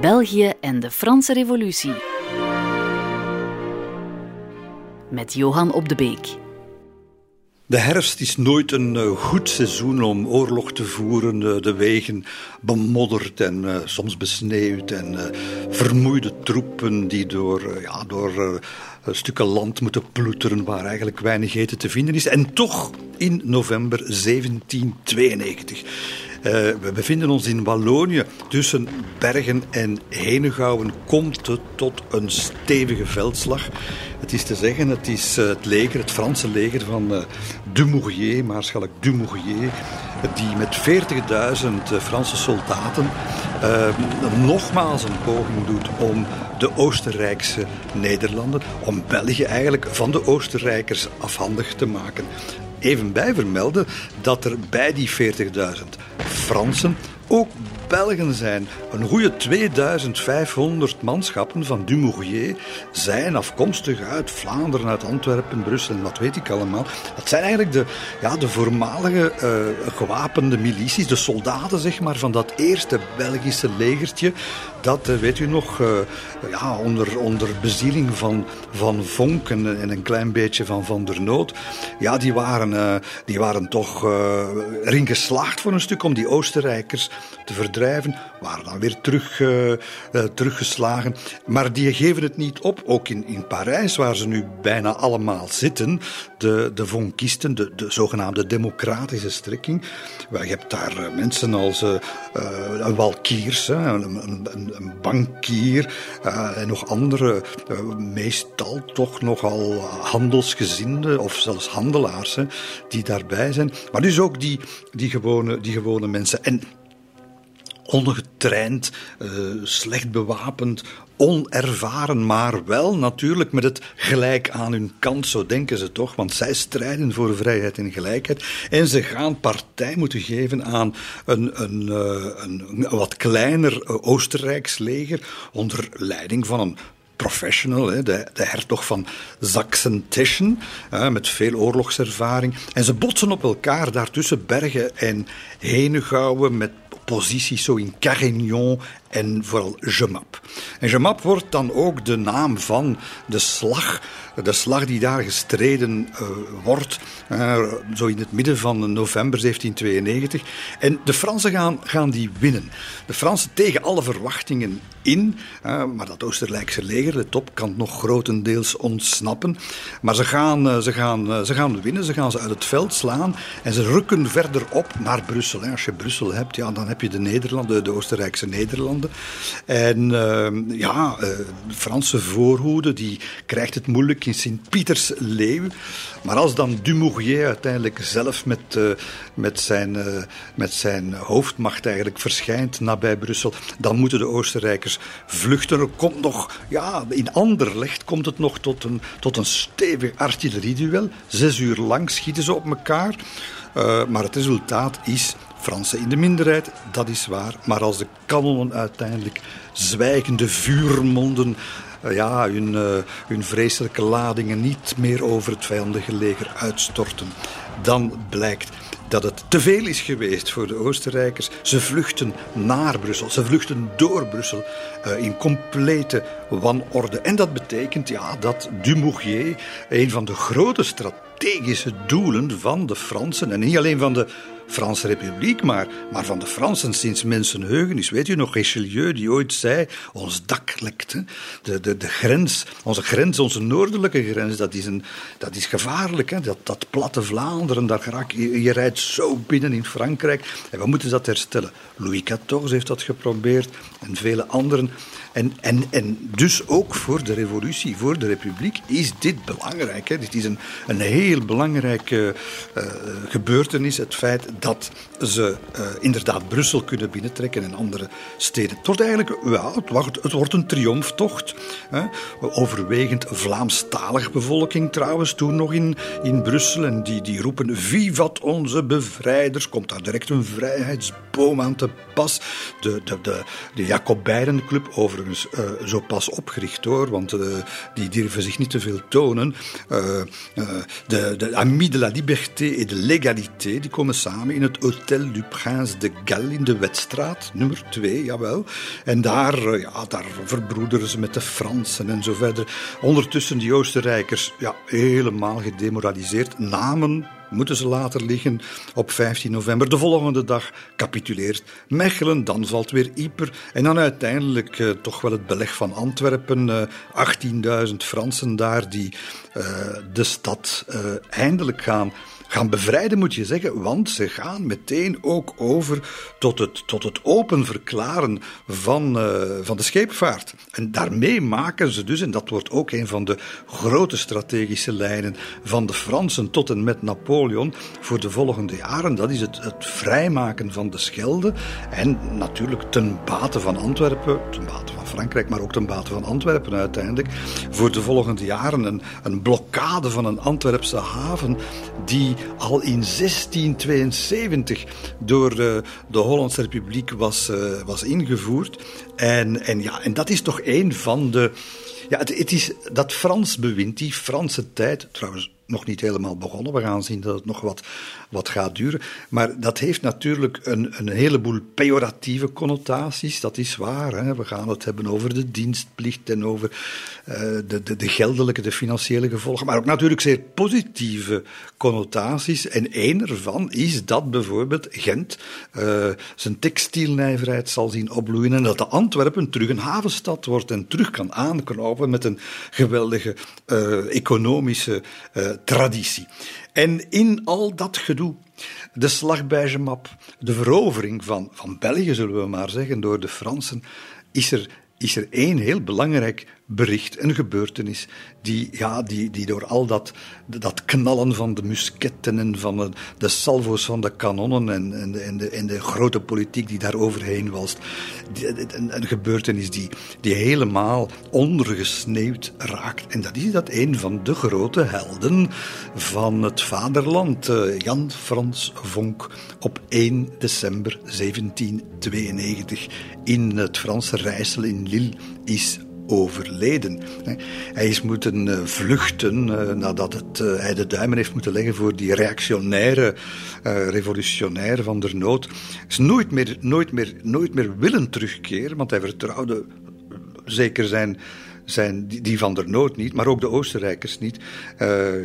België en de Franse Revolutie. Met Johan op de Beek. De herfst is nooit een uh, goed seizoen om oorlog te voeren. De wegen bemodderd en uh, soms besneeuwd. En vermoeide troepen die door, ja, door stukken land moeten ploeteren waar eigenlijk weinig eten te vinden is. En toch in november 1792 uh, we bevinden ons in Wallonië. Tussen Bergen en Henegouwen komt het tot een stevige veldslag. Het is te zeggen, het is uh, het leger, het Franse leger van uh, Dumouriez, maarschalk Dumouriez, die met 40.000 Franse soldaten nogmaals een poging doet om de Oostenrijkse Nederlanden, om België eigenlijk van de Oostenrijkers afhandig te maken even bij vermelden dat er bij die 40.000 Fransen ook Belgen zijn. Een goede 2500 manschappen van Dumouriez zijn afkomstig uit Vlaanderen, uit Antwerpen, Brussel en wat weet ik allemaal. Dat zijn eigenlijk de, ja, de voormalige uh, gewapende milities, de soldaten zeg maar, van dat eerste Belgische legertje. Dat, uh, weet u nog, uh, ja, onder, onder bezieling van, van Vonk en, en, een klein beetje van Van der Noot. Ja, die waren, die waren toch erin geslaagd voor een stuk om die Oostenrijkers te verdrijven, waren dan weer terug, uh, uh, teruggeslagen. Maar die geven het niet op. Ook in, in Parijs, waar ze nu bijna allemaal zitten, de, de vonkisten, de, de zogenaamde democratische strekking. Je hebt daar uh, mensen als een Walkiers, een, een, een, bankier en nog andere, meestal toch nogal handelsgezinde of zelfs handelaars, die daarbij zijn. Maar dus ook die, die, gewone, die gewone mensen. En ongetraind, uh, slecht bewapend, onervaren, maar wel natuurlijk met het gelijk aan hun kant, zo denken ze toch, want zij strijden voor vrijheid en gelijkheid en ze gaan partij moeten geven aan een, een, uh, een, een wat kleiner uh, Oostenrijks leger onder leiding van een professional, de, de hertog van Sachsen-Teschen, met veel oorlogservaring. En ze botsen op elkaar daartussen Bergen en Henegouwen met posities zo in Carignan en vooral Gemap. En Gemap wordt dan ook de naam van de slag, de slag die daar gestreden uh, wordt, uh, zo in het midden van november 1792. En de Fransen gaan, gaan die winnen. De Fransen tegen alle verwachtingen in, uh, maar dat Oostenrijkse leger, de top, kan nog grotendeels ontsnappen. Maar ze gaan, ze, gaan, ze gaan winnen, ze gaan ze uit het veld slaan en ze rukken verder op naar Brussel. Als je Brussel hebt, ja, dan heb je de Nederlanden, de Oostenrijkse Nederlanden. En uh, ja, de Franse voorhoede die krijgt het moeilijk in Sint-Pieters-Leeuw. Maar als dan Dumouriez uiteindelijk zelf met, uh, met, zijn, met zijn hoofdmacht eigenlijk verschijnt nabij Brussel, dan moeten de Oostenrijkers vluchten. Er komt nog, ja, in Anderlecht komt het nog tot een, tot een stevig artillerieduel. Zes uur lang schieten ze op elkaar. Maar het resultaat is Fransen in de minderheid, dat is waar. Maar als de kanonnen uiteindelijk zwijgende vuurmonden uh, ja, hun, uh, hun vreselijke ladingen niet meer over het vijandige leger uitstorten, dan blijkt dat het te veel is geweest voor de Oostenrijkers. Ze vluchten naar Brussel, ze vluchten door Brussel uh, in complete wanorde. En dat betekent ja, dat Dumouriez, een van de grote strategische doelen van de Fransen, en niet alleen van de Franse Republiek, maar, maar van de Fransen sinds mensenheugenis. Weet u nog, Richelieu die ooit zei, ons dak lekt. De, de, de grens, onze grens, onze noordelijke grens, dat is, een, dat is gevaarlijk. Hè? Dat, dat platte Vlaanderen, daar je, je rijdt zo binnen in Frankrijk. En we moeten dat herstellen. Louis XIV heeft dat geprobeerd en vele anderen. En, en, en dus ook voor de revolutie, voor de republiek, is dit belangrijk. Hè? Dit is een, een heel belangrijke uh, gebeurtenis, het feit dat ze uh, inderdaad Brussel kunnen binnentrekken en andere steden. Het wordt eigenlijk, ja, het wordt, het wordt een triomftocht. Hè? Overwegend Vlaamstalige bevolking trouwens, toen nog in, in Brussel. En die, die roepen, vivat onze bevrijders. Komt daar direct een vrijheidsboom aan te pas. De, de, de, de over overigens uh, zo pas opgericht hoor, want uh, die durven zich niet te veel tonen. Uh, de de, de Amis de la Liberté et de l'Égalité, die komen samen in het Hôtel du Prince de Galles in de Wetstraat, nummer 2, jawel. En daar, eh, ja, daar verbroederen ze met de Fransen en zo verder. Ondertussen die Oostenrijkers, ja, helemaal gedemoraliseerd. Namen moeten ze later liggen op 15 november. De volgende dag capituleert Mechelen, dan valt weer Yper. En dan uiteindelijk eh, toch wel het beleg van Antwerpen. Eh, 18.000 Fransen daar die eh, de stad eh, eindelijk gaan gaan bevrijden, moet je zeggen, want ze gaan meteen ook over tot het, tot het open verklaren van, uh, van de scheepvaart. En daarmee maken ze dus, en dat wordt ook een van de grote strategische lijnen van de Fransen tot en met Napoleon voor de volgende jaren, dat is het, het vrijmaken van de Schelde en natuurlijk ten bate van Antwerpen, ten bate van Frankrijk, maar ook ten bate van Antwerpen uiteindelijk, voor de volgende jaren een, een blokkade van een Antwerpse haven die al in 1672 door de, de Hollandse Republiek was, uh, was ingevoerd. En, en, ja, en dat is toch een van de. Ja, het, het is dat Frans bewind, die Franse tijd, trouwens nog niet helemaal begonnen. We gaan zien dat het nog wat, wat gaat duren. Maar dat heeft natuurlijk een, een heleboel pejoratieve connotaties. Dat is waar. Hè. We gaan het hebben over de dienstplicht en over uh, de, de, de geldelijke, de financiële gevolgen. Maar ook natuurlijk zeer positieve connotaties. En één ervan is dat bijvoorbeeld Gent uh, zijn textielnijverheid zal zien opbloeien. En dat Antwerpen terug een havenstad wordt en terug kan aanknopen met een geweldige uh, economische traditie. En in al dat gedoe, de slag bij Gemap, de verovering van, van België, zullen we maar zeggen, door de Fransen, is er, is er één heel belangrijk bericht, een gebeurtenis, die, ja, die, die door al dat, dat knallen van de musketten en van de, de salvo's van de kanonnen en, en, de, en, de, en de grote politiek die daar overheen een, een gebeurtenis die, die helemaal ondergesneeuwd raakt. En dat is dat een van de grote helden van het vaderland, eh, Jan Frans Vonk, op 1 december 1792 in het Franse Rijssel in Lille is overleden. Hij is moeten eh, vluchten eh, nadat het, eh, hij de duimen heeft moeten leggen voor die reactionaire revolutionair van der Nood. Is nooit meer, nooit, meer, nooit meer willen terugkeren, want hij vertrouwde zeker zijn zijn die, van der Nood niet, maar ook de Oostenrijkers niet,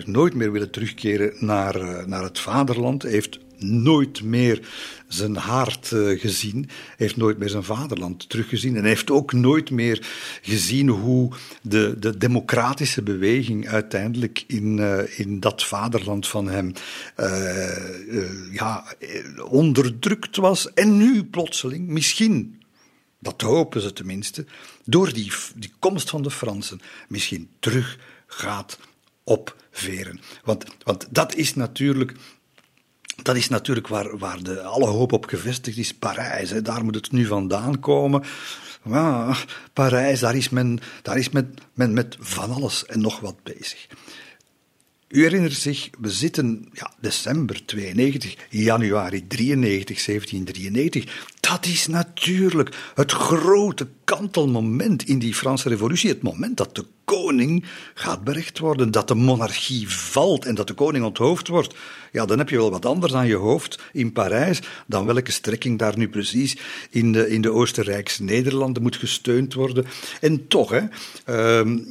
nooit meer willen terugkeren naar, naar het vaderland. Heeft nooit meer zijn haard uh, gezien, heeft nooit meer zijn vaderland teruggezien en heeft ook nooit meer gezien hoe de, de democratische beweging uiteindelijk in, uh, in dat vaderland van hem uh, ja, onderdrukt was. En nu plotseling, misschien, dat hopen ze tenminste, door die, die komst van de Fransen, misschien terug gaat opveren. Want, want dat is natuurlijk dat is natuurlijk waar, waar de, alle hoop op gevestigd is, Parijs. Hè. Daar moet het nu vandaan komen. Maar Parijs, daar is, men, daar is men, met van alles en nog wat bezig. U herinnert zich, we zitten ja, december 92, januari 93, 1793. Dat is natuurlijk het grote kantelmoment in die Franse revolutie. Het moment dat de koning gaat berecht worden, dat de monarchie valt en dat de koning onthoofd wordt. Ja, dan heb je wel wat anders aan je hoofd in Parijs dan welke strekking daar nu precies in de, in de Oostenrijkse Nederlanden moet gesteund worden. En toch, hè, um,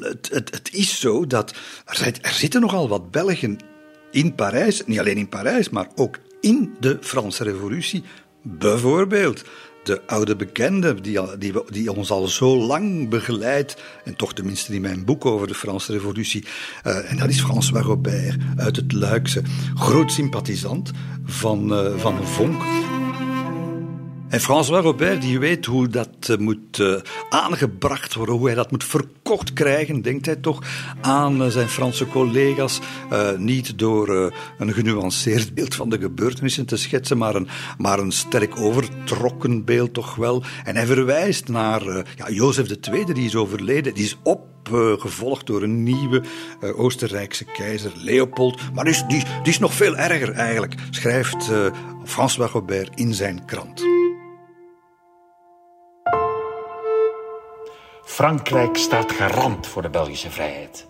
het, het, het is zo dat er, er zitten nogal wat Belgen in Parijs, niet alleen in Parijs, maar ook in de Franse Revolutie. Bijvoorbeeld de oude bekende die, die, die, ons al zo lang begeleidt, en toch tenminste in mijn boek over de Franse Revolutie, uh, en dat is François Robert uit het Luikse, groot sympathisant van, uh, van Vonk. En François Robert, die weet hoe dat uh, moet uh, aangebracht worden, hoe hij dat moet verkocht krijgen, denkt hij toch aan uh, zijn Franse collega's. niet door een genuanceerd beeld van de gebeurtenissen te schetsen, maar een, maar een sterk overtrokken beeld toch wel. En hij verwijst naar ja, Jozef II, die is overleden, die is op gevolgd door een nieuwe Oostenrijkse keizer, Leopold. Maar die is, die, die is nog veel erger eigenlijk, schrijft François Robert in zijn krant. Frankrijk staat garant voor de Belgische vrijheid.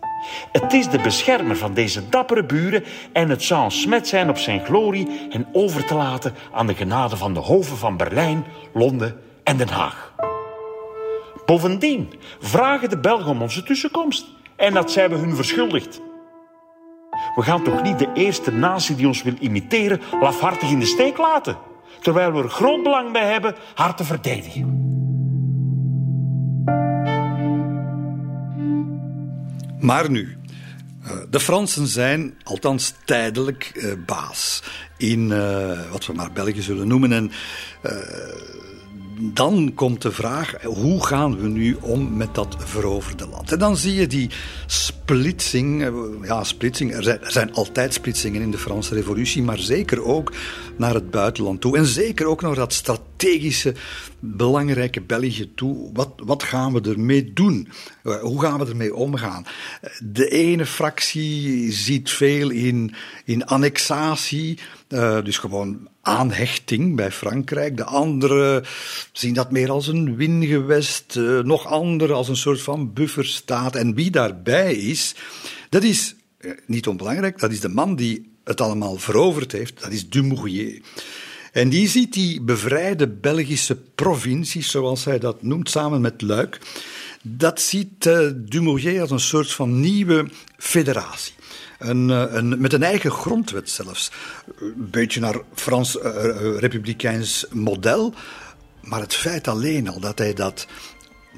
Het is de beschermer van deze dappere buren en het zou een smet zijn op zijn glorie hen over te laten aan de genade van de hoven van Berlijn, Londen en Den Haag. Bovendien vragen de Belgen om onze tussenkomst en dat zijn we hun verschuldigd. We gaan toch niet de eerste natie die ons wil imiteren lafhartig in de steek laten, terwijl we er groot belang bij hebben haar te verdedigen. Maar nu, eh, de Fransen zijn althans tijdelijk uh, baas in uh, wat we maar België zullen noemen. En dan komt de vraag: hoe gaan we nu om met dat veroverde land? En dan zie je die splitsing. Eh, ja, splitsing. Er zijn, er zijn altijd splitsingen in de Franse Revolutie, maar zeker ook naar het buitenland toe. En zeker ook naar dat strategische, belangrijke België toe. Wat, wat gaan we ermee doen? Eh, hoe gaan we ermee omgaan? De ene fractie ziet veel in, in annexatie, uh, dus gewoon aanhechting bij Frankrijk. De anderen zien dat meer als een wingewest, uh, nog anderen als een soort van bufferstaat. En wie daarbij is, dat is niet onbelangrijk, dat is de man die het allemaal veroverd heeft, dat is Dumouriez. En die ziet die bevrijde Belgische provincies, zoals hij dat noemt, samen met Luik, dat ziet uh, Dumouriez als een soort van nieuwe federatie. Een, eh, een, met een eigen grondwet zelfs. Een beetje naar Frans uh, republikeins model. Maar het feit alleen al dat hij dat,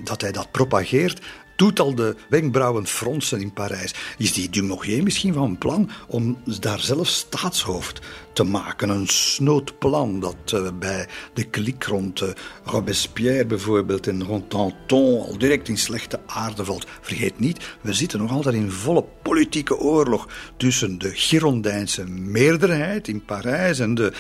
dat, hij dat propageert, doet al de wenkbrauwen fronsen in Parijs. Is die Dumouriez misschien van plan om daar zelf staatshoofd te maken? Een snoodplan dat uh, bij de klik rond uh, Robespierre bijvoorbeeld en rond Danton al direct in slechte aarde valt. Vergeet niet, we zitten nog altijd in volle politieke oorlog tussen de Girondijnse meerderheid in Parijs en de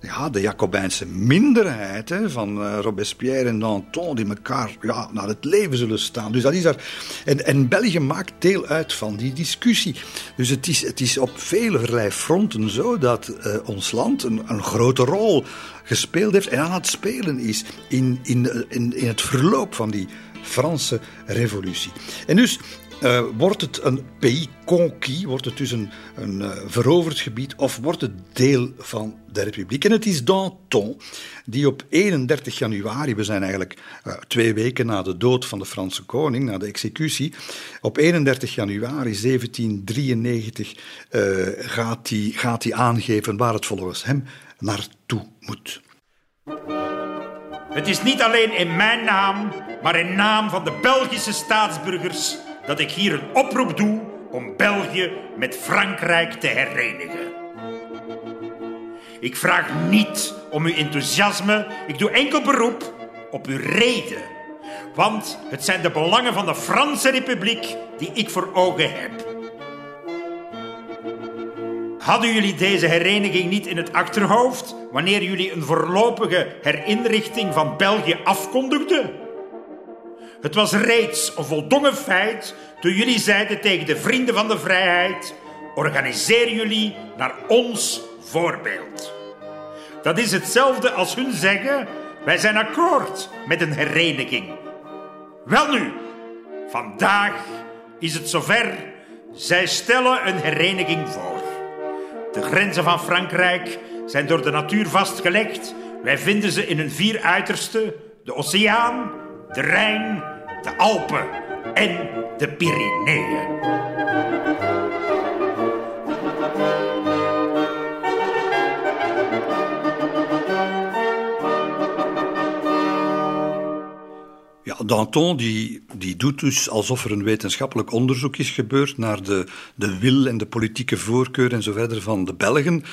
ja, de Jacobijnse minderheid van uh, Robespierre en Danton, die elkaar ja, naar het leven zullen staan. Dus dat is daar. En, en België maakt deel uit van die discussie. Dus het is, het is op vele fronten zo dat uh, ons land een, een grote rol gespeeld heeft en aan het spelen is in, in, in, in het verloop van die Franse revolutie. En dus uh, wordt het een pays conquis, wordt het dus een, een uh, veroverd gebied, of wordt het deel van de republiek? En het is Danton die op 31 januari, we zijn eigenlijk uh, twee weken na de dood van de Franse koning, na de executie, op 31 januari 1793 gaat hij gaat aangeven waar het volgens hem naartoe moet. Het is niet alleen in mijn naam, maar in naam van de Belgische staatsburgers dat ik hier een oproep doe om België met Frankrijk te herenigen. Ik vraag niet om uw enthousiasme, ik doe enkel beroep op uw reden. Want het zijn de belangen van de Franse Republiek die ik voor ogen heb. Hadden jullie deze hereniging niet in het achterhoofd wanneer jullie een voorlopige herinrichting van België afkondigden? Het was reeds een voldongen feit toen jullie zeiden tegen de vrienden van de vrijheid: organiseer jullie naar ons voorbeeld. Dat is hetzelfde als hun zeggen: wij zijn akkoord met een hereniging. Welnu, vandaag is het zover. Zij stellen een hereniging voor. De grenzen van Frankrijk zijn door de natuur vastgelegd. Wij vinden ze in hun vier uitersten: de oceaan, de Rijn, de Alpen en de Pyreneeën. Ja, Danton die, die doet dus alsof er een wetenschappelijk onderzoek is gebeurd naar de, de wil en de politieke voorkeur en zo verder van de Belgen.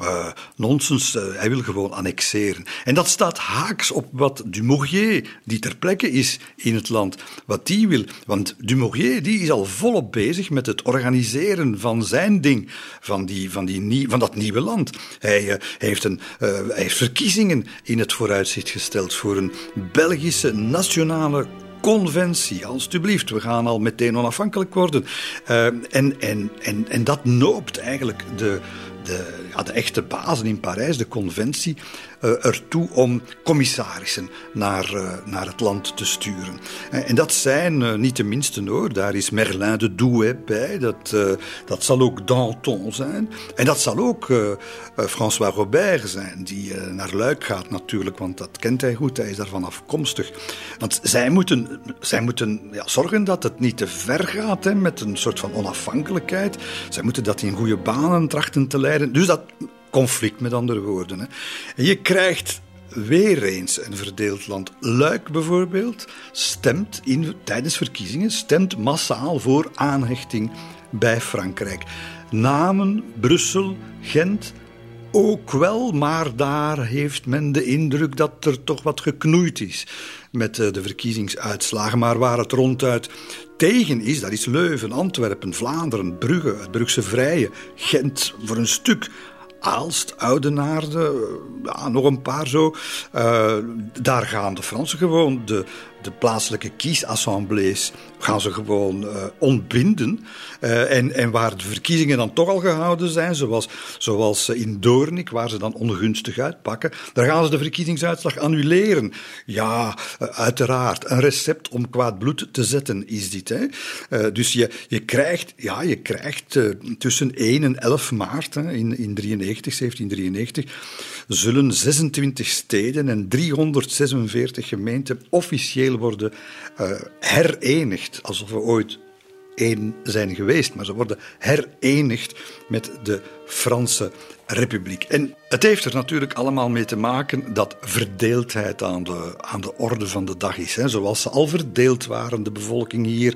Uh, nonsens, uh, hij wil gewoon annexeren. En dat staat haaks op wat Dumouriez, die ter plekke is in het land, wat die wil. Want Dumouriez die is al volop bezig met het organiseren van zijn ding, van, die, van, die, van dat nieuwe land. Hij, uh, heeft een, hij heeft verkiezingen in het vooruitzicht gesteld voor een Belgische nationale conventie, alstublieft, we gaan al meteen onafhankelijk worden. en, en, en, en dat noopt eigenlijk de, de, ja, de echte bazen in Parijs, de conventie, ertoe om commissarissen naar, uh, naar het land te sturen. En, en dat zijn niet de minste hoor. Daar is Merlin de Douai bij. Dat, dat zal ook Danton zijn. En dat zal ook François Robert zijn, die naar Luik gaat natuurlijk, want dat kent hij goed. Hij is daarvan afkomstig. Want zij moeten, zij moeten ja, zorgen dat het niet te ver gaat hè, met een soort van onafhankelijkheid. Zij moeten dat in goede banen trachten te leiden. Dus dat conflict, met andere woorden. Hè. En je krijgt weer eens een verdeeld land. Luik bijvoorbeeld stemt in, tijdens verkiezingen stemt massaal voor aanhechting bij Frankrijk. Namen Brussel, Gent ook wel, maar daar heeft men de indruk dat er toch wat geknoeid is met eh, de verkiezingsuitslagen. Maar waar het ronduit tegen is, dat is Leuven, Antwerpen, Vlaanderen, Brugge, het Brugse Vrije, Gent voor een stuk. Aalst, Oudenaarde, ja, nog een paar zo. Uh, daar gaan de Fransen gewoon de, de plaatselijke kiesassemblees gaan ze gewoon uh, ontbinden. Uh, en, en waar de verkiezingen dan toch al gehouden zijn, zoals, zoals in Doornik, waar ze dan ongunstig uitpakken, daar gaan ze de verkiezingsuitslag annuleren. Ja, uiteraard, een recept om kwaad bloed te zetten is dit. Hè? dus je, je krijgt, ja, je krijgt tussen 1 en 11 maart hè, in, in 93, 1793, zullen 26 steden en 346 gemeenten officieel worden uh, herenigd, alsof we ooit één zijn geweest, maar ze worden herenigd met de Franse Republiek. En het heeft er natuurlijk allemaal mee te maken dat verdeeldheid aan de, aan de orde van de dag is. Hè. Zoals ze al verdeeld waren, de bevolking hier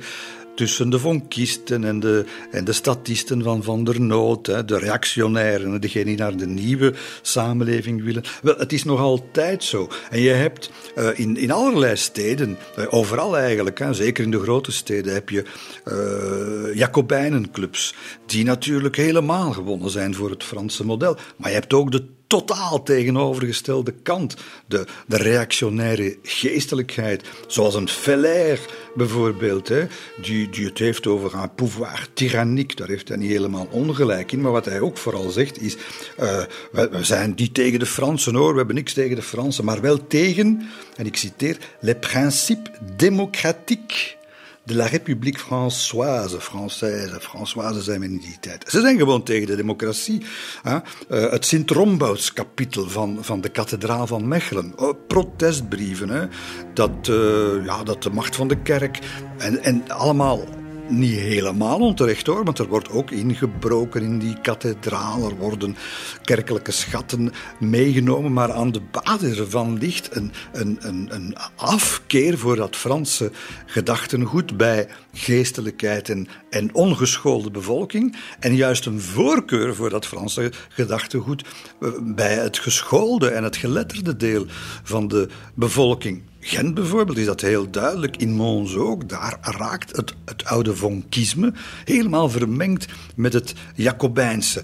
tussen de vonkisten en de, en de statisten van Van der Noot, hè, de reactionairen, degenen die naar de nieuwe samenleving willen. Wel, het is nog altijd zo. En je hebt uh, in, in allerlei steden, uh, overal eigenlijk, hè, zeker in de grote steden, heb je uh, Jacobijnenclubs, die natuurlijk helemaal gewonnen zijn voor het Franse model. Maar je hebt ook de totaal tegenovergestelde kant. De, de reactionaire geestelijkheid, zoals een Feller bijvoorbeeld, hè, die, die het heeft over een pouvoir tyranniek. Daar heeft hij niet helemaal ongelijk in. Maar wat hij ook vooral zegt is: uh, we, we, zijn niet tegen de Fransen hoor, we hebben niks tegen de Fransen, maar wel tegen, en ik citeer, les principes démocratiques de la République Françoise, Française, Françoise zijn we in die tijd. Ze zijn gewoon tegen de democratie. Hè? Uh, het Sint-Rombouts-kapitel van, van de kathedraal van Mechelen. Uh, protestbrieven, hè? Dat, uh, ja, dat de macht van de kerk en, en allemaal niet helemaal onterecht hoor, want er wordt ook ingebroken in die kathedraal. Er worden kerkelijke schatten meegenomen, maar aan de basis ervan ligt een, een, een, een afkeer voor dat Franse gedachtengoed bij geestelijkheid en, en ongeschoolde bevolking. En juist een voorkeur voor dat Franse gedachtegoed eh, bij het geschoolde en het geletterde deel van de bevolking. Gent bijvoorbeeld is dat heel duidelijk, in Mons ook. Daar raakt het, het oude vonkisme helemaal vermengd met het Jacobijnse.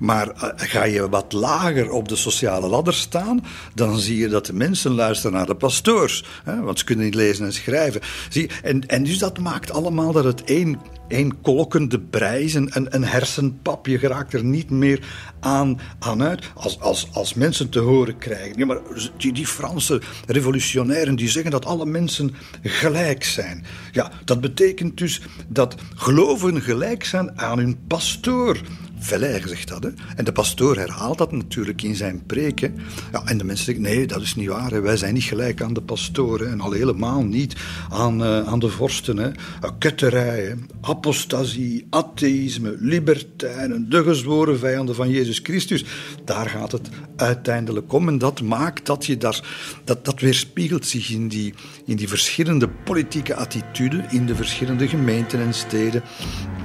Maar eh, ga je wat lager op de sociale ladder staan, dan zie je dat de mensen luisteren naar de pastoors. Want ze kunnen niet lezen en schrijven. Zie, en, en dus dat maakt allemaal dat het één een kolkende brijs, een, een hersenpap. Je geraakt er niet meer aan, aan uit. Als, als, als mensen te horen krijgen. Ja, maar die, die Franse revolutionairen die zeggen dat alle mensen gelijk zijn. Ja, dat betekent dus dat gelovigen gelijk zijn aan hun pastoor. Veller zegt dat. Hè? En de pastoor herhaalt dat natuurlijk in zijn preken. Ja, en de mensen zeggen, nee, dat is niet waar. Wij zijn niet gelijk aan de pastoren. En al helemaal niet aan, uh, aan de vorsten. Hè. Ketterij, apostasie, atheïsme, libertijnen, de gezworen vijanden van Jezus Christus. Daar gaat het uiteindelijk om. En dat maakt dat je daar... Dat, dat weerspiegelt zich in die, in die verschillende politieke attituden in de verschillende gemeenten en steden.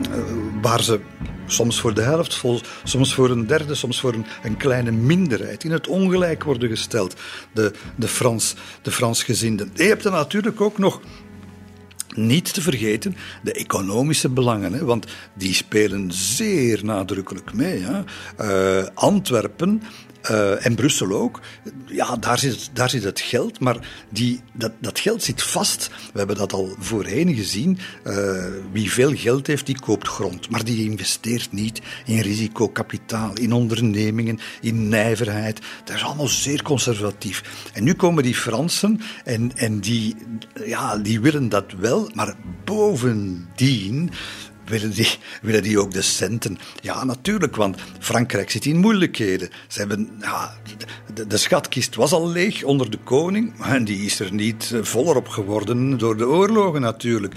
Uh, waar ze soms voor de helft, soms voor een derde, soms voor een, een kleine minderheid in het ongelijk worden gesteld, de, de, Frans, de Fransgezinden. Je hebt er natuurlijk ook nog niet te vergeten de economische belangen, hè, want die spelen zeer nadrukkelijk mee. Hè. Uh, Antwerpen Uh, en Brussel ook. Ja, daar zit, daar zit het geld, maar die, dat, dat geld zit vast. We hebben dat al voorheen gezien. Uh, wie veel geld heeft, die koopt grond. Maar die investeert niet in risicokapitaal, in ondernemingen, in nijverheid. Dat is allemaal zeer conservatief. En nu komen die Fransen en, en die, ja, die willen dat wel, maar bovendien willen die, willen die ook de centen? Ja, natuurlijk, want Frankrijk zit in moeilijkheden. Ze hebben, ja, de, schatkist was al leeg onder de koning, en die is er niet eh, voller op geworden door de oorlogen natuurlijk.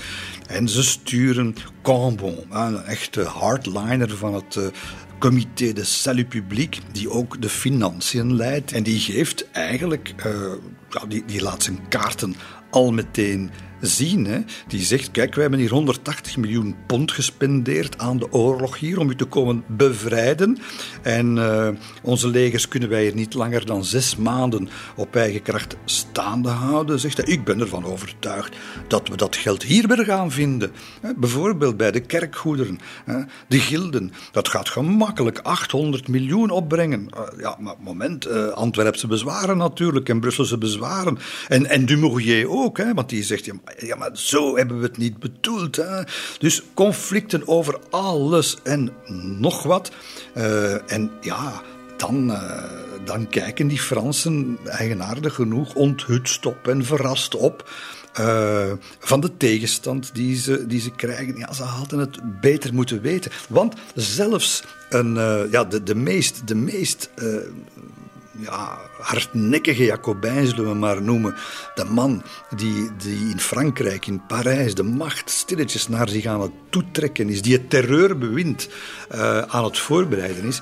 En ze sturen Cambon, een echte hardliner van het uh, Comité de Salut Public, die ook de financiën leidt. En die geeft eigenlijk, uh, ja, die, die laat zijn kaarten al meteen zien. Hè. Die zegt, kijk, wij hebben hier 180 miljoen pond gespendeerd aan de oorlog hier om u te komen bevrijden. En uh, onze legers kunnen wij hier niet langer dan zes maanden op eigen kracht staande houden. Zegt hij, ik ben ervan overtuigd dat we dat geld hier weer gaan vinden. Bijvoorbeeld bij de kerkgoederen, de gilden. Dat gaat gemakkelijk 800 miljoen opbrengen. Uh, ja, maar moment, uh, Antwerpse bezwaren natuurlijk en Brusselse bezwaren. En, en Dumouriez ook, hè, want die zegt, ja, ja, maar zo hebben we het niet bedoeld. Hè? Dus conflicten over alles en nog wat. Uh, en ja, dan, uh, dan kijken die Fransen eigenaardig genoeg onthutst op en verrast op. Uh, van de tegenstand die ze, die ze krijgen. Ja, ze hadden het beter moeten weten. Want zelfs een, ja, de, de meest, de meest ja, hardnekkige Jacobijn, zullen we maar noemen. De man die, die in Frankrijk, in Parijs, de macht stilletjes naar zich aan het toetrekken is, die het terreurbewind uh, aan het voorbereiden is.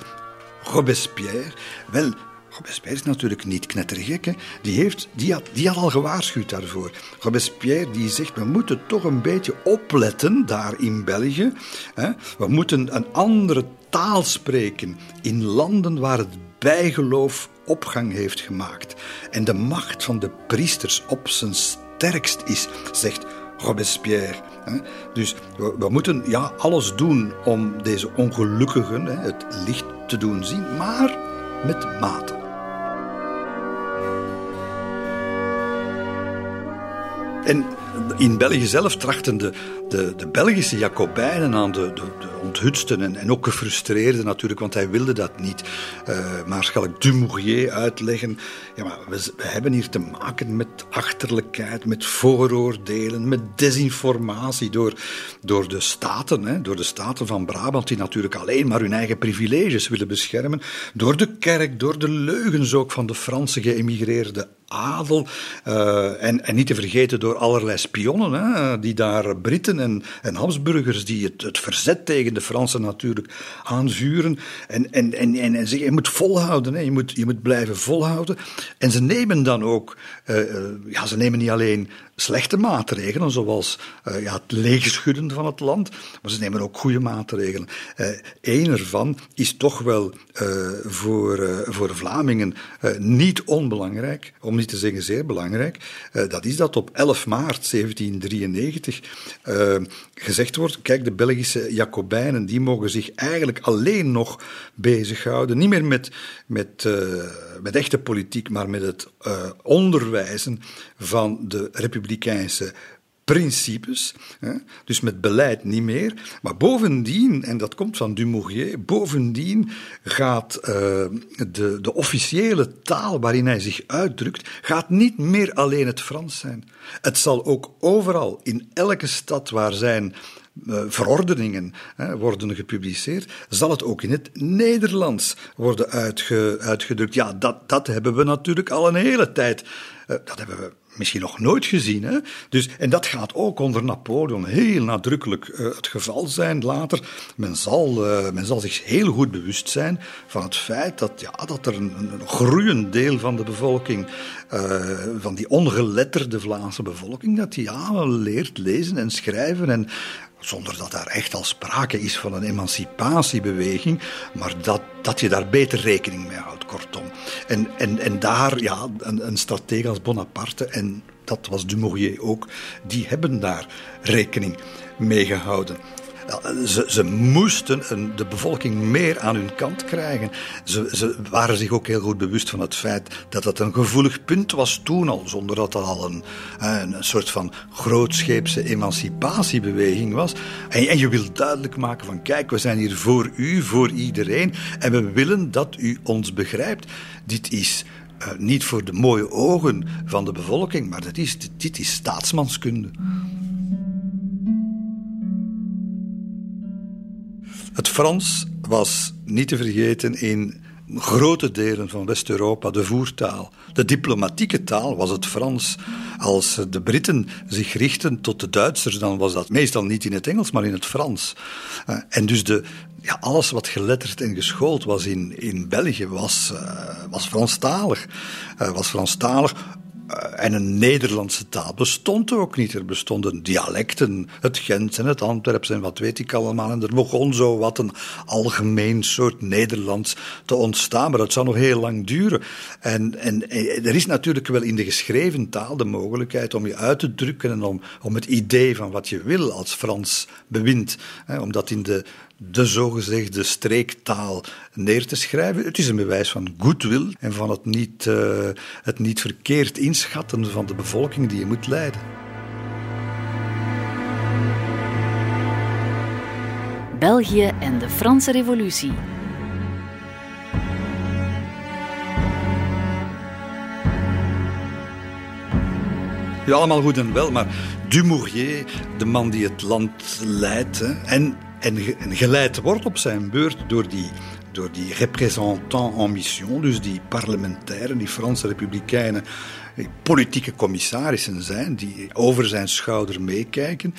Robespierre, wel, Robespierre is natuurlijk niet knettergek. Hè? Die, heeft, die, had, die had al gewaarschuwd daarvoor. Robespierre die zegt, we moeten toch een beetje opletten daar in België. Hè? We moeten een andere taal spreken in landen waar het bijgeloof opgang heeft gemaakt en de macht van de priesters op zijn sterkst is, zegt Robespierre. Dus we, moeten ja, alles doen om deze ongelukkigen het licht te doen zien, maar met mate. En in België zelf trachten de, de, Belgische Jacobijnen aan de, de, de onthutsten en, en, ook gefrustreerden natuurlijk, want hij wilde dat niet. Uh, Maarschalk Dumouriez uitleggen. Ja, maar we, we, hebben hier te maken met achterlijkheid, met vooroordelen, met desinformatie door, door de staten, hè, door de staten van Brabant, die natuurlijk alleen maar hun eigen privileges willen beschermen, door de kerk, door de leugens ook van de Franse geëmigreerde adel. Uh, en, en, niet te vergeten door allerlei spionnen, hè, die daar Britten en, en Habsburgers, die het, het, verzet tegen de Fransen natuurlijk aanvuren. En, en, en, en, en zeggen, je moet volhouden, hè, je, moet, je moet blijven volhouden. En ze nemen dan ook, uh, ja, ze nemen niet alleen slechte maatregelen, zoals uh, ja, het leegschudden van het land, maar ze nemen ook goede maatregelen. Eén ervan is toch wel voor, voor Vlamingen niet onbelangrijk, om niet te zeggen zeer belangrijk. dat is dat op 11 maart 1793 gezegd wordt, kijk, de Belgische Jacobijnen, die mogen zich eigenlijk alleen nog bezighouden, niet meer met, met, met echte politiek, maar met het onderwijzen van de republikeinse principes, hè, dus met beleid niet meer. Maar bovendien, en dat komt van Dumouriez, bovendien gaat uh, de, de officiële taal waarin hij zich uitdrukt, gaat niet meer alleen het Frans zijn. Het zal ook overal, in elke stad waar zijn uh, verordeningen hè, worden gepubliceerd, zal het ook in het Nederlands worden uitge, uitgedrukt. Ja, dat, dat hebben we natuurlijk al een hele tijd. Uh, dat hebben we misschien nog nooit gezien. Hè? Dus, en dat gaat ook onder Napoleon heel nadrukkelijk uh, het geval zijn later. Men zal, uh, men zal zich heel goed bewust zijn van het feit dat, ja, dat er een, een groeiend deel van de bevolking, uh, van die ongeletterde Vlaamse bevolking, dat die ja, leert lezen en schrijven en zonder dat daar echt al sprake is van een emancipatiebeweging, maar dat, dat je daar beter rekening mee houdt, kortom. En, en, en daar, ja, een, een als Bonaparte, en dat was Dumouriez ook, die hebben daar rekening mee gehouden. Ze, ze moesten de bevolking meer aan hun kant krijgen. Ze, ze, waren zich ook heel goed bewust van het feit dat dat een gevoelig punt was toen al, zonder dat dat al een, een, soort van grootscheepse emancipatiebeweging was. En, en je wil duidelijk maken van kijk, we zijn hier voor u, voor iedereen en we willen dat u ons begrijpt. Dit is uh, niet voor de mooie ogen van de bevolking, maar dat is, dit is staatsmanskunde. Het Frans was niet te vergeten in grote delen van West-Europa de voertaal. De diplomatieke taal was het Frans. Als de Britten zich richten tot de Duitsers, dan was dat meestal niet in het Engels, maar in het Frans. Eh, en dus de, ja, alles wat geletterd en geschoold was in, in België was, uh, was Franstalig. Uh, was Franstalig eh, en een Nederlandse taal bestond ook niet. Er bestonden dialecten, het Gent en het Antwerps en wat weet ik allemaal. En er begon zo wat een algemeen soort Nederlands te ontstaan, maar dat zou nog heel lang duren. En, en, er is natuurlijk wel in de geschreven taal de mogelijkheid om je uit te drukken en om, om het idee van wat je wil als Frans bewind. Hè, omdat in de de zogezegde streektaal neer te schrijven. Het is een bewijs van goodwill en van het niet, uh, het niet verkeerd inschatten van de bevolking die je moet leiden. België en de Franse Revolutie. Ja, allemaal goed en wel, maar Dumouriez, de man die het land leidt, en en, geleid wordt op zijn beurt door die, door die représentants en mission, dus die parlementairen, die Franse republikeinen, die politieke commissarissen zijn, die over zijn schouder meekijken.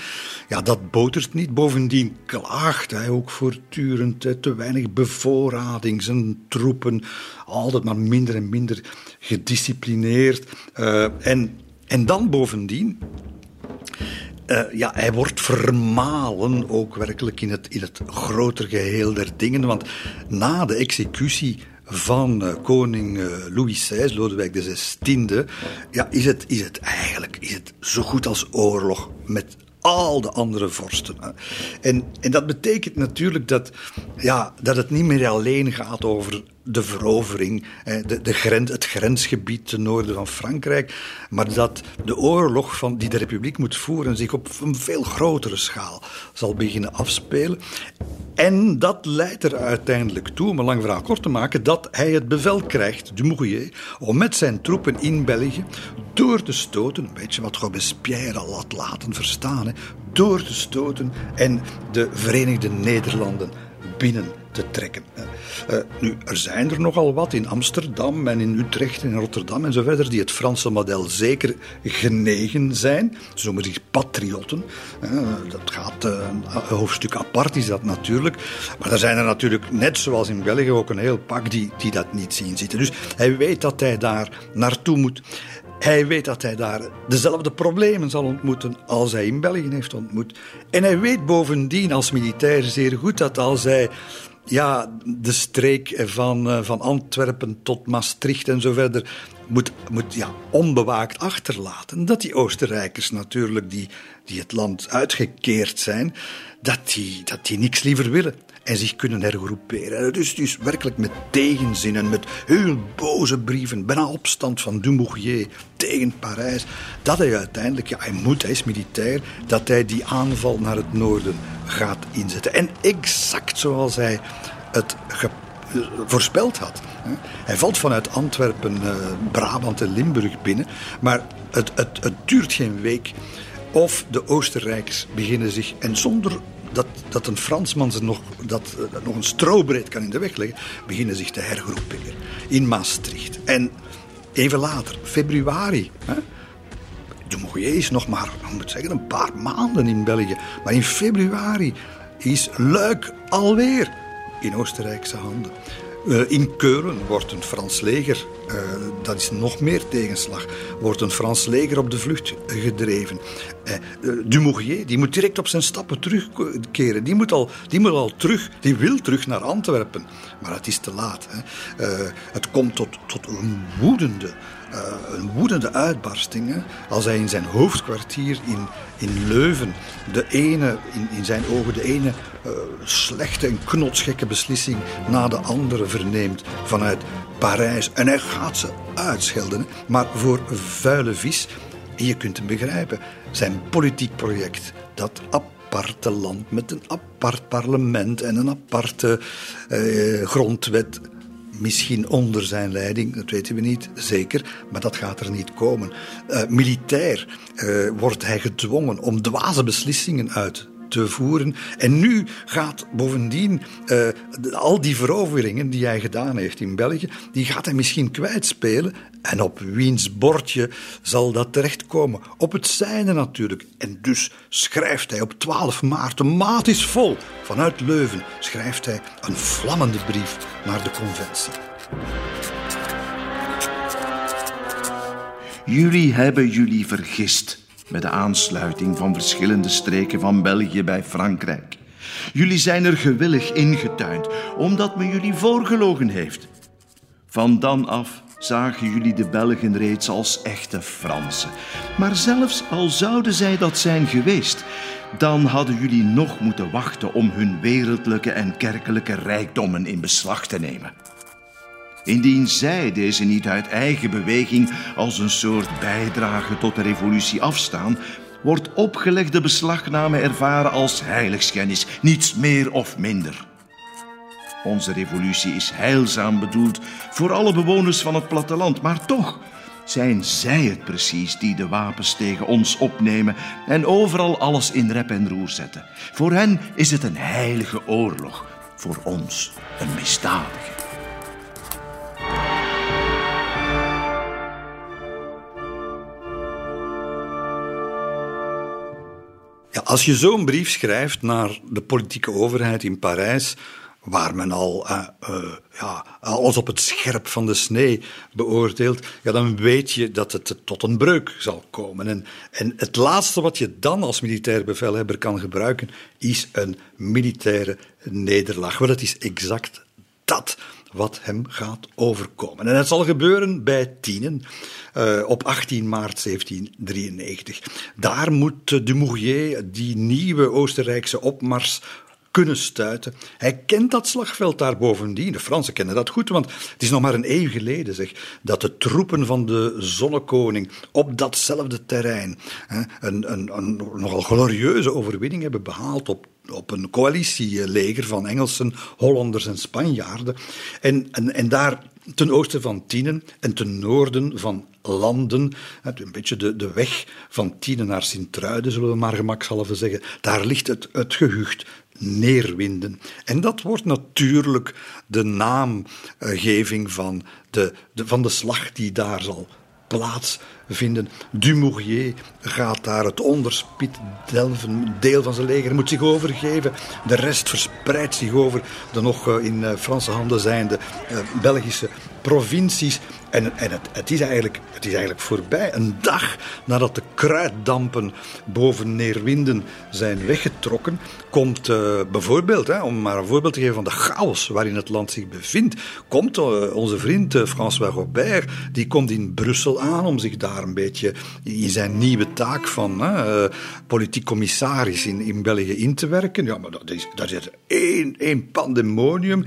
Ja, dat botert niet. Bovendien klaagt hij ook voortdurend. Te weinig bevoorrading, zijn troepen altijd maar minder en minder gedisciplineerd. Uh, en, en dan bovendien uh, ja, hij wordt vermalen ook werkelijk in het, in het groter geheel der dingen. Want na de executie van uh, koning uh, Louis XVI, Lodewijk XVI, ja, is, het, is het eigenlijk is het zo goed als oorlog met al de andere vorsten. En, en dat betekent natuurlijk dat, ja, dat het niet meer alleen gaat over de verovering, de, de grens, het grensgebied ten noorden van Frankrijk, maar dat de oorlog van, die de republiek moet voeren zich op een veel grotere schaal zal beginnen afspelen. En dat leidt er uiteindelijk toe, om een lang verhaal kort te maken, dat hij het bevel krijgt, Dumouriez, om met zijn troepen in België door te stoten, een beetje wat Robespierre al had laten verstaan, door te stoten en de Verenigde Nederlanden binnen te trekken. Uh, nu, er zijn er nogal wat in Amsterdam en in Utrecht en in Rotterdam en zo verder die het Franse model zeker genegen zijn. Ze noemen zich patriotten. Uh, dat gaat een hoofdstuk apart, is dat natuurlijk. Maar er zijn er natuurlijk, net zoals in België, ook een heel pak die, die dat niet zien zitten. Dus hij weet dat hij daar naartoe moet. Hij weet dat hij daar dezelfde problemen zal ontmoeten als hij in België heeft ontmoet. En hij weet bovendien als militair zeer goed dat als hij ja, de streek van, eh, van Antwerpen tot Maastricht en zo verder moet, moet ja, onbewaakt achterlaten. Dat die Oostenrijkers natuurlijk, die, die het land uitgekeerd zijn, dat die, dat die niks liever willen en zich kunnen hergroeperen. Dus, dus werkelijk met tegenzin en met heel boze brieven, bijna opstand van Dumouriez tegen Parijs, dat hij uiteindelijk, ja, hij moet, hij is militair, dat hij die aanval naar het noorden gaat inzetten. En exact zoals hij het voorspeld had. Hij valt vanuit Antwerpen, eh, Brabant en Limburg binnen, maar het, het, het duurt geen week of de Oostenrijkers beginnen zich, en zonder dat, dat een Fransman ze nog, dat, dat nog een strobreed kan in de weg leggen, beginnen zich te hergroeperen in Maastricht. En even later, februari. Hè, de is nog maar, moet zeggen, een paar maanden in België. Maar in februari is Luik alweer in Oostenrijkse handen. Uh, in Keulen wordt een Frans leger, uh, dat is nog meer tegenslag, wordt een Frans leger op de vlucht gedreven. Eh, Dumouriez die moet direct op zijn stappen terugkeren. Die moet, al, die moet al terug, die wil terug naar Antwerpen. Maar het is te laat. Hè. Het komt tot, tot een woedende een woedende uitbarsting. Hè, als hij in zijn hoofdkwartier in, in Leuven de ene, in, in zijn ogen, de ene uh, slechte en knotsgekke beslissing na de andere verneemt vanuit Parijs. En hij gaat ze uitschelden, maar voor vuile vis. Je kunt hem begrijpen. Zijn politiek project, dat aparte land met een apart parlement en een aparte uh, grondwet Misschien onder zijn leiding, dat weten we niet zeker, maar dat gaat er niet komen. Uh, militair uh, wordt hij gedwongen om dwaze beslissingen uit te voeren. En nu gaat bovendien uh, al die veroveringen die hij gedaan heeft in België, die gaat hij misschien kwijtspelen. En op wiens bordje zal dat terechtkomen? Op het zijne natuurlijk. En dus schrijft hij op 12 maart, de maat is vol, vanuit Leuven, schrijft hij een vlammende brief naar de conventie. Jullie hebben jullie vergist met de aansluiting van verschillende streken van België bij Frankrijk. Jullie zijn er gewillig ingetuind, omdat men jullie voorgelogen heeft. Van dan af zagen jullie de Belgen reeds als echte Fransen. Maar zelfs al zouden zij dat zijn geweest, dan hadden jullie nog moeten wachten om hun wereldlijke en kerkelijke rijkdommen in beslag te nemen. Indien zij deze niet uit eigen beweging als een soort bijdrage tot de revolutie afstaan, wordt opgelegde beslagname ervaren als heiligschennis, niets meer of minder. Onze revolutie is heilzaam bedoeld voor alle bewoners van het platteland, maar toch zijn zij het precies die de wapens tegen ons opnemen en overal alles in rep en roer zetten. Voor hen is het een heilige oorlog, voor ons een misdadige. Als je zo'n brief schrijft naar de politieke overheid in Parijs, waar men al uh, ja, alles op het scherp van de snee beoordeelt, ja, dan weet je dat het tot een breuk zal komen. En, en het laatste wat je dan als militair bevelhebber kan gebruiken, is een militaire nederlaag. Wel, het is exact dat wat hem gaat overkomen. En het zal gebeuren bij Tienen uh, op 18 maart 1793. Daar moet Dumouriez die nieuwe Oostenrijkse opmars kunnen stuiten. Hij kent dat slagveld daar bovendien. De Fransen kennen dat goed, want het is nog maar een eeuw geleden zeg, dat de troepen van de zonnekoning op datzelfde terrein hè, een, een, een nogal glorieuze overwinning hebben behaald op op een coalitieleger van Engelsen, Hollanders en Spanjaarden. En, en, en daar ten oosten van Tienen en ten noorden van Landen, een beetje de, de weg van Tienen naar Sint-Truiden, zullen we maar gemakshalve zeggen, daar ligt het, het gehucht Neerwinden. En dat wordt natuurlijk de naamgeving van de, de, van de slag die daar zal plaatsvinden. Dumouriez gaat daar het onderspit delven, deel van zijn leger, moet zich overgeven. De rest verspreidt zich over de nog eh, in eh, Franse handen zijnde eh, Belgische provincies. En, en het, het, is eigenlijk, het is eigenlijk voorbij. Een dag nadat de kruiddampen boven Neerwinden zijn weggetrokken, komt uh, bijvoorbeeld, hè, om maar een voorbeeld te geven van de chaos waarin het land zich bevindt, komt uh, onze vriend uh, François Robert, die komt in Brussel aan om zich daar een beetje in zijn nieuwe taak van politiek commissaris in, in België in te werken. Ja, maar dat is, dat is één, één pandemonium.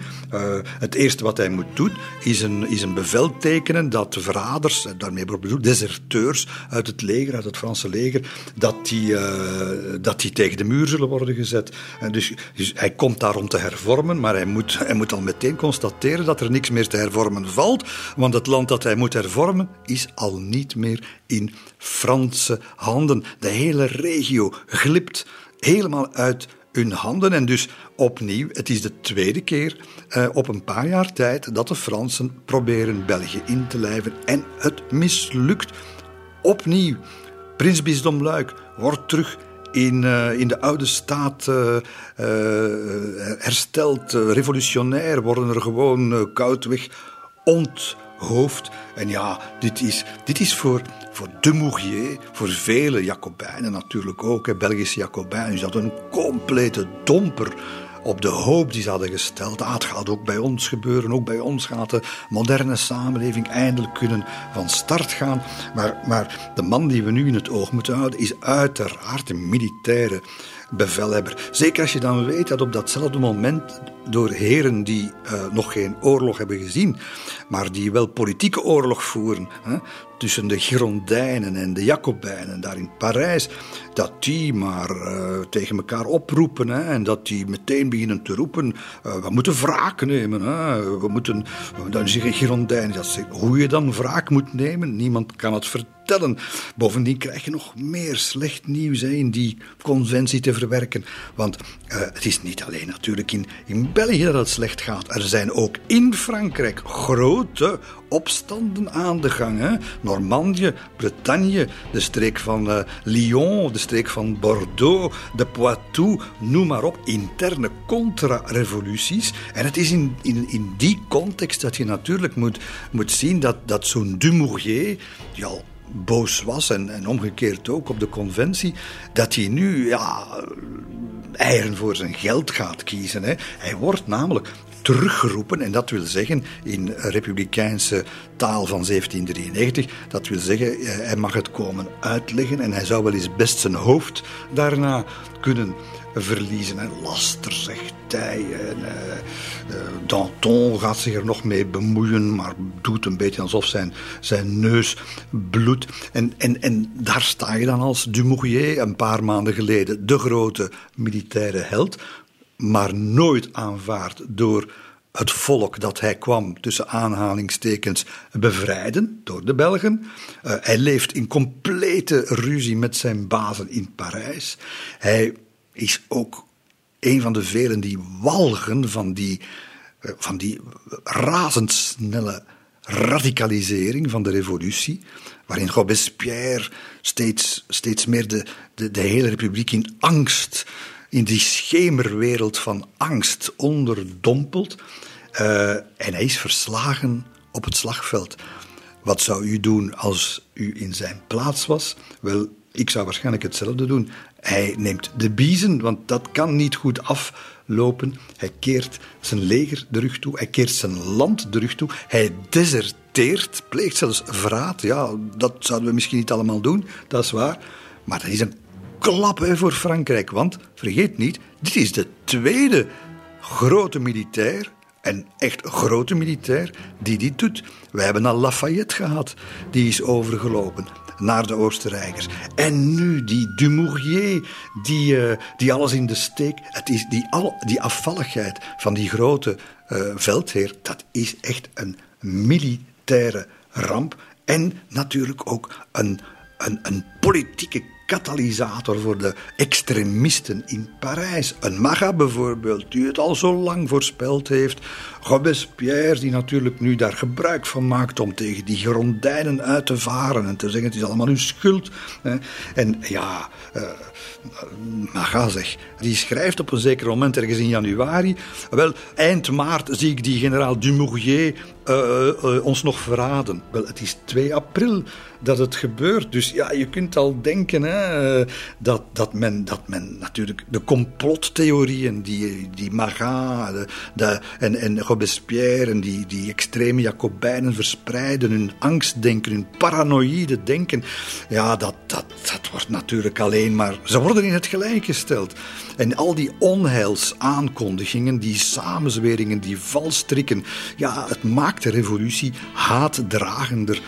het eerste wat hij moet doen, is een, is een bevel tekenen dat de verraders, daarmee wordt bedoeld deserteurs uit het leger, uit het Franse leger, dat die, dat die tegen de muur zullen worden gezet. En dus, dus, hij komt daar om te hervormen, maar hij moet, hij moet al meteen constateren dat er niks meer te hervormen valt, want het land dat hij moet hervormen is al niet meer in Franse handen. De hele regio glipt helemaal uit hun handen. En dus opnieuw, het is de tweede keer uh, op een paar jaar tijd dat de Fransen proberen België in te lijven. En het mislukt opnieuw. Prinsbisdom Luik wordt terug in, uh, in de oude staat uh, hersteld, revolutionair, worden er gewoon koudweg ont hoofd. En ja, dit is, dit is voor, voor Dumouriez, voor vele Jacobijnen natuurlijk ook, hè, Belgische Jacobijnen, is dat een complete domper op de hoop die ze hadden gesteld. Ah, het gaat ook bij ons gebeuren, ook bij ons gaat de moderne samenleving eindelijk kunnen van start gaan. Maar, maar de man die we nu in het oog moeten houden is uiteraard een militaire bevelhebber. Zeker als je dan weet dat op datzelfde moment door heren die uh, nog geen oorlog hebben gezien, maar die wel politieke oorlog voeren hè, tussen de Girondijnen en de Jacobijnen daar in Parijs, dat die maar uh, tegen elkaar oproepen hè, en dat die meteen beginnen te roepen: uh, we moeten wraak nemen. Hè, we moeten, dan zeggen Girondijnen dat ze, hoe je dan wraak moet nemen, niemand kan het vertellen. Bovendien krijg je nog meer slecht nieuws hè, in die conventie te verwerken. Want het is niet alleen natuurlijk in, in België dat het slecht gaat. Er zijn ook in Frankrijk grote opstanden aan de gang. Hè? Normandië, Bretagne, de streek van uh, Lyon, de streek van Bordeaux, de Poitou, noem maar op. Interne contra-revoluties. En het is in, in, in die context dat je natuurlijk moet, moet zien dat, dat zo'n Dumouriez, die al boos was en, en omgekeerd ook op de conventie, dat hij nu ja, eieren voor zijn geld gaat kiezen. Hè. Hij wordt namelijk teruggeroepen, en dat wil zeggen in republikeinse taal van 1793, dat wil zeggen eh, hij mag het komen uitleggen en hij zou wel eens best zijn hoofd daarna kunnen verliezen. En laster, zegt hij. En, uh, Danton gaat zich er nog mee bemoeien, maar doet een beetje alsof zijn, zijn neus bloedt. En, en, en daar sta je dan als Dumouriez een paar maanden geleden, de grote militaire held, maar nooit aanvaard door het volk dat hij kwam, tussen aanhalingstekens, bevrijden door de Belgen. Uh, hij leeft in complete ruzie met zijn bazen in Parijs. Hij is ook een van de velen die walgen van die, uh, van die razendsnelle radicalisering van de revolutie, waarin Robespierre steeds, steeds meer de, de, de hele republiek in angst in die schemerwereld van angst onderdompelt. Uh, en hij is verslagen op het slagveld. Wat zou u doen als u in zijn plaats was? Wel, ik zou waarschijnlijk hetzelfde doen. Hij neemt de biezen, want dat kan niet goed aflopen. Hij keert zijn leger de rug toe. Hij keert zijn land de rug toe. Hij deserteert, pleegt zelfs verraad. Ja, dat zouden we misschien niet allemaal doen, dat is waar. Maar dat is een klap voor Frankrijk. Want, vergeet niet, dit is de tweede grote militair, en echt grote militair, die dit doet. Wij hebben al Lafayette gehad, die is overgelopen naar de Oostenrijkers. En nu die Dumouriez, die, uh, die alles in de steek. Het is die, al, die afvalligheid van die grote uh, veldheer, dat is echt een militaire ramp. En natuurlijk ook een, een, een politieke katalysator voor de extremisten in Parijs. Een Maga bijvoorbeeld, die het al zo lang voorspeld heeft. Robespierre, die natuurlijk nu daar gebruik van maakt om tegen die grondijnen uit te varen en te zeggen: het is allemaal uw schuld. En ja. Uh, Maga zeg, die schrijft op een zeker moment ergens in januari. Wel, eind maart zie ik die generaal Dumouriez uh, uh, ons nog verraden. Wel, het is 2 april dat het gebeurt. Dus ja, je kunt al denken hè, dat, dat, men, dat men natuurlijk de complottheorieën die, die de, de, en, en Robespierre en die, die extreme Jacobijnen verspreiden, hun angstdenken, hun paranoïde denken, ja, dat, dat, dat wordt natuurlijk alleen maar. Ze worden in het gelijk gesteld. En al die onheilsaankondigingen, die samenzweringen, die valstrikken, ja, het maakt de revolutie haatdragender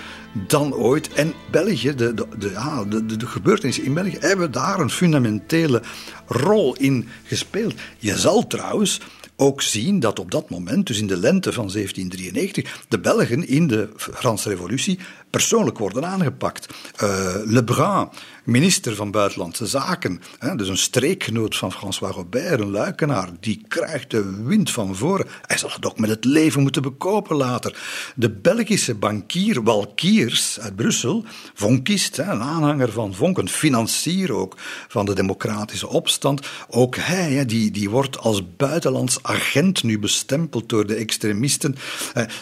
dan ooit. En België, de, de, de, ja, de, de, gebeurtenissen in België, hebben daar een fundamentele rol in gespeeld. Je zal trouwens ook zien dat op dat moment, dus in de lente van 1793, de Belgen in de Franse Revolutie persoonlijk worden aangepakt. Uh, Lebrun, minister van Buitenlandse Zaken, hè, dus een streekgenoot van François Robert, een luikenaar, die krijgt de wind van voren. Hij zal het ook met het leven moeten bekopen later. De Belgische bankier Walkiers uit Brussel, Vonkist, een aanhanger van Vonk, een financier ook van de democratische opstand, ook hij, hè, die, die wordt als buitenlands agent nu bestempeld door de extremisten.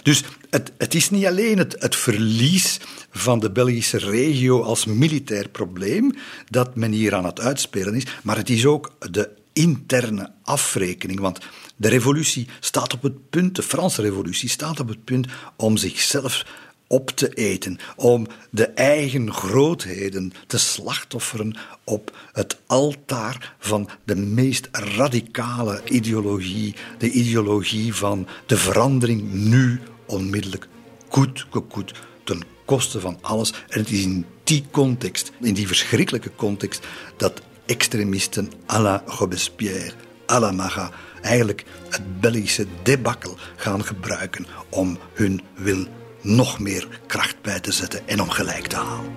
Dus het, het is niet alleen het, het verlies van de Belgische regio als militair probleem dat men hier aan het uitspelen is, maar het is ook de interne afrekening. Want de revolutie staat op het punt, de Franse revolutie staat op het punt om zichzelf op te eten, om de eigen grootheden te slachtofferen op het altaar van de meest radicale ideologie, de ideologie van de verandering nu onmiddellijk, goed gekoet, ten koste van alles. En het is in die context, in die verschrikkelijke context, dat extremisten à la Robespierre, à la Marat, eigenlijk het Belgische debakkel gaan gebruiken om hun wil nog meer kracht bij te zetten en om gelijk te halen.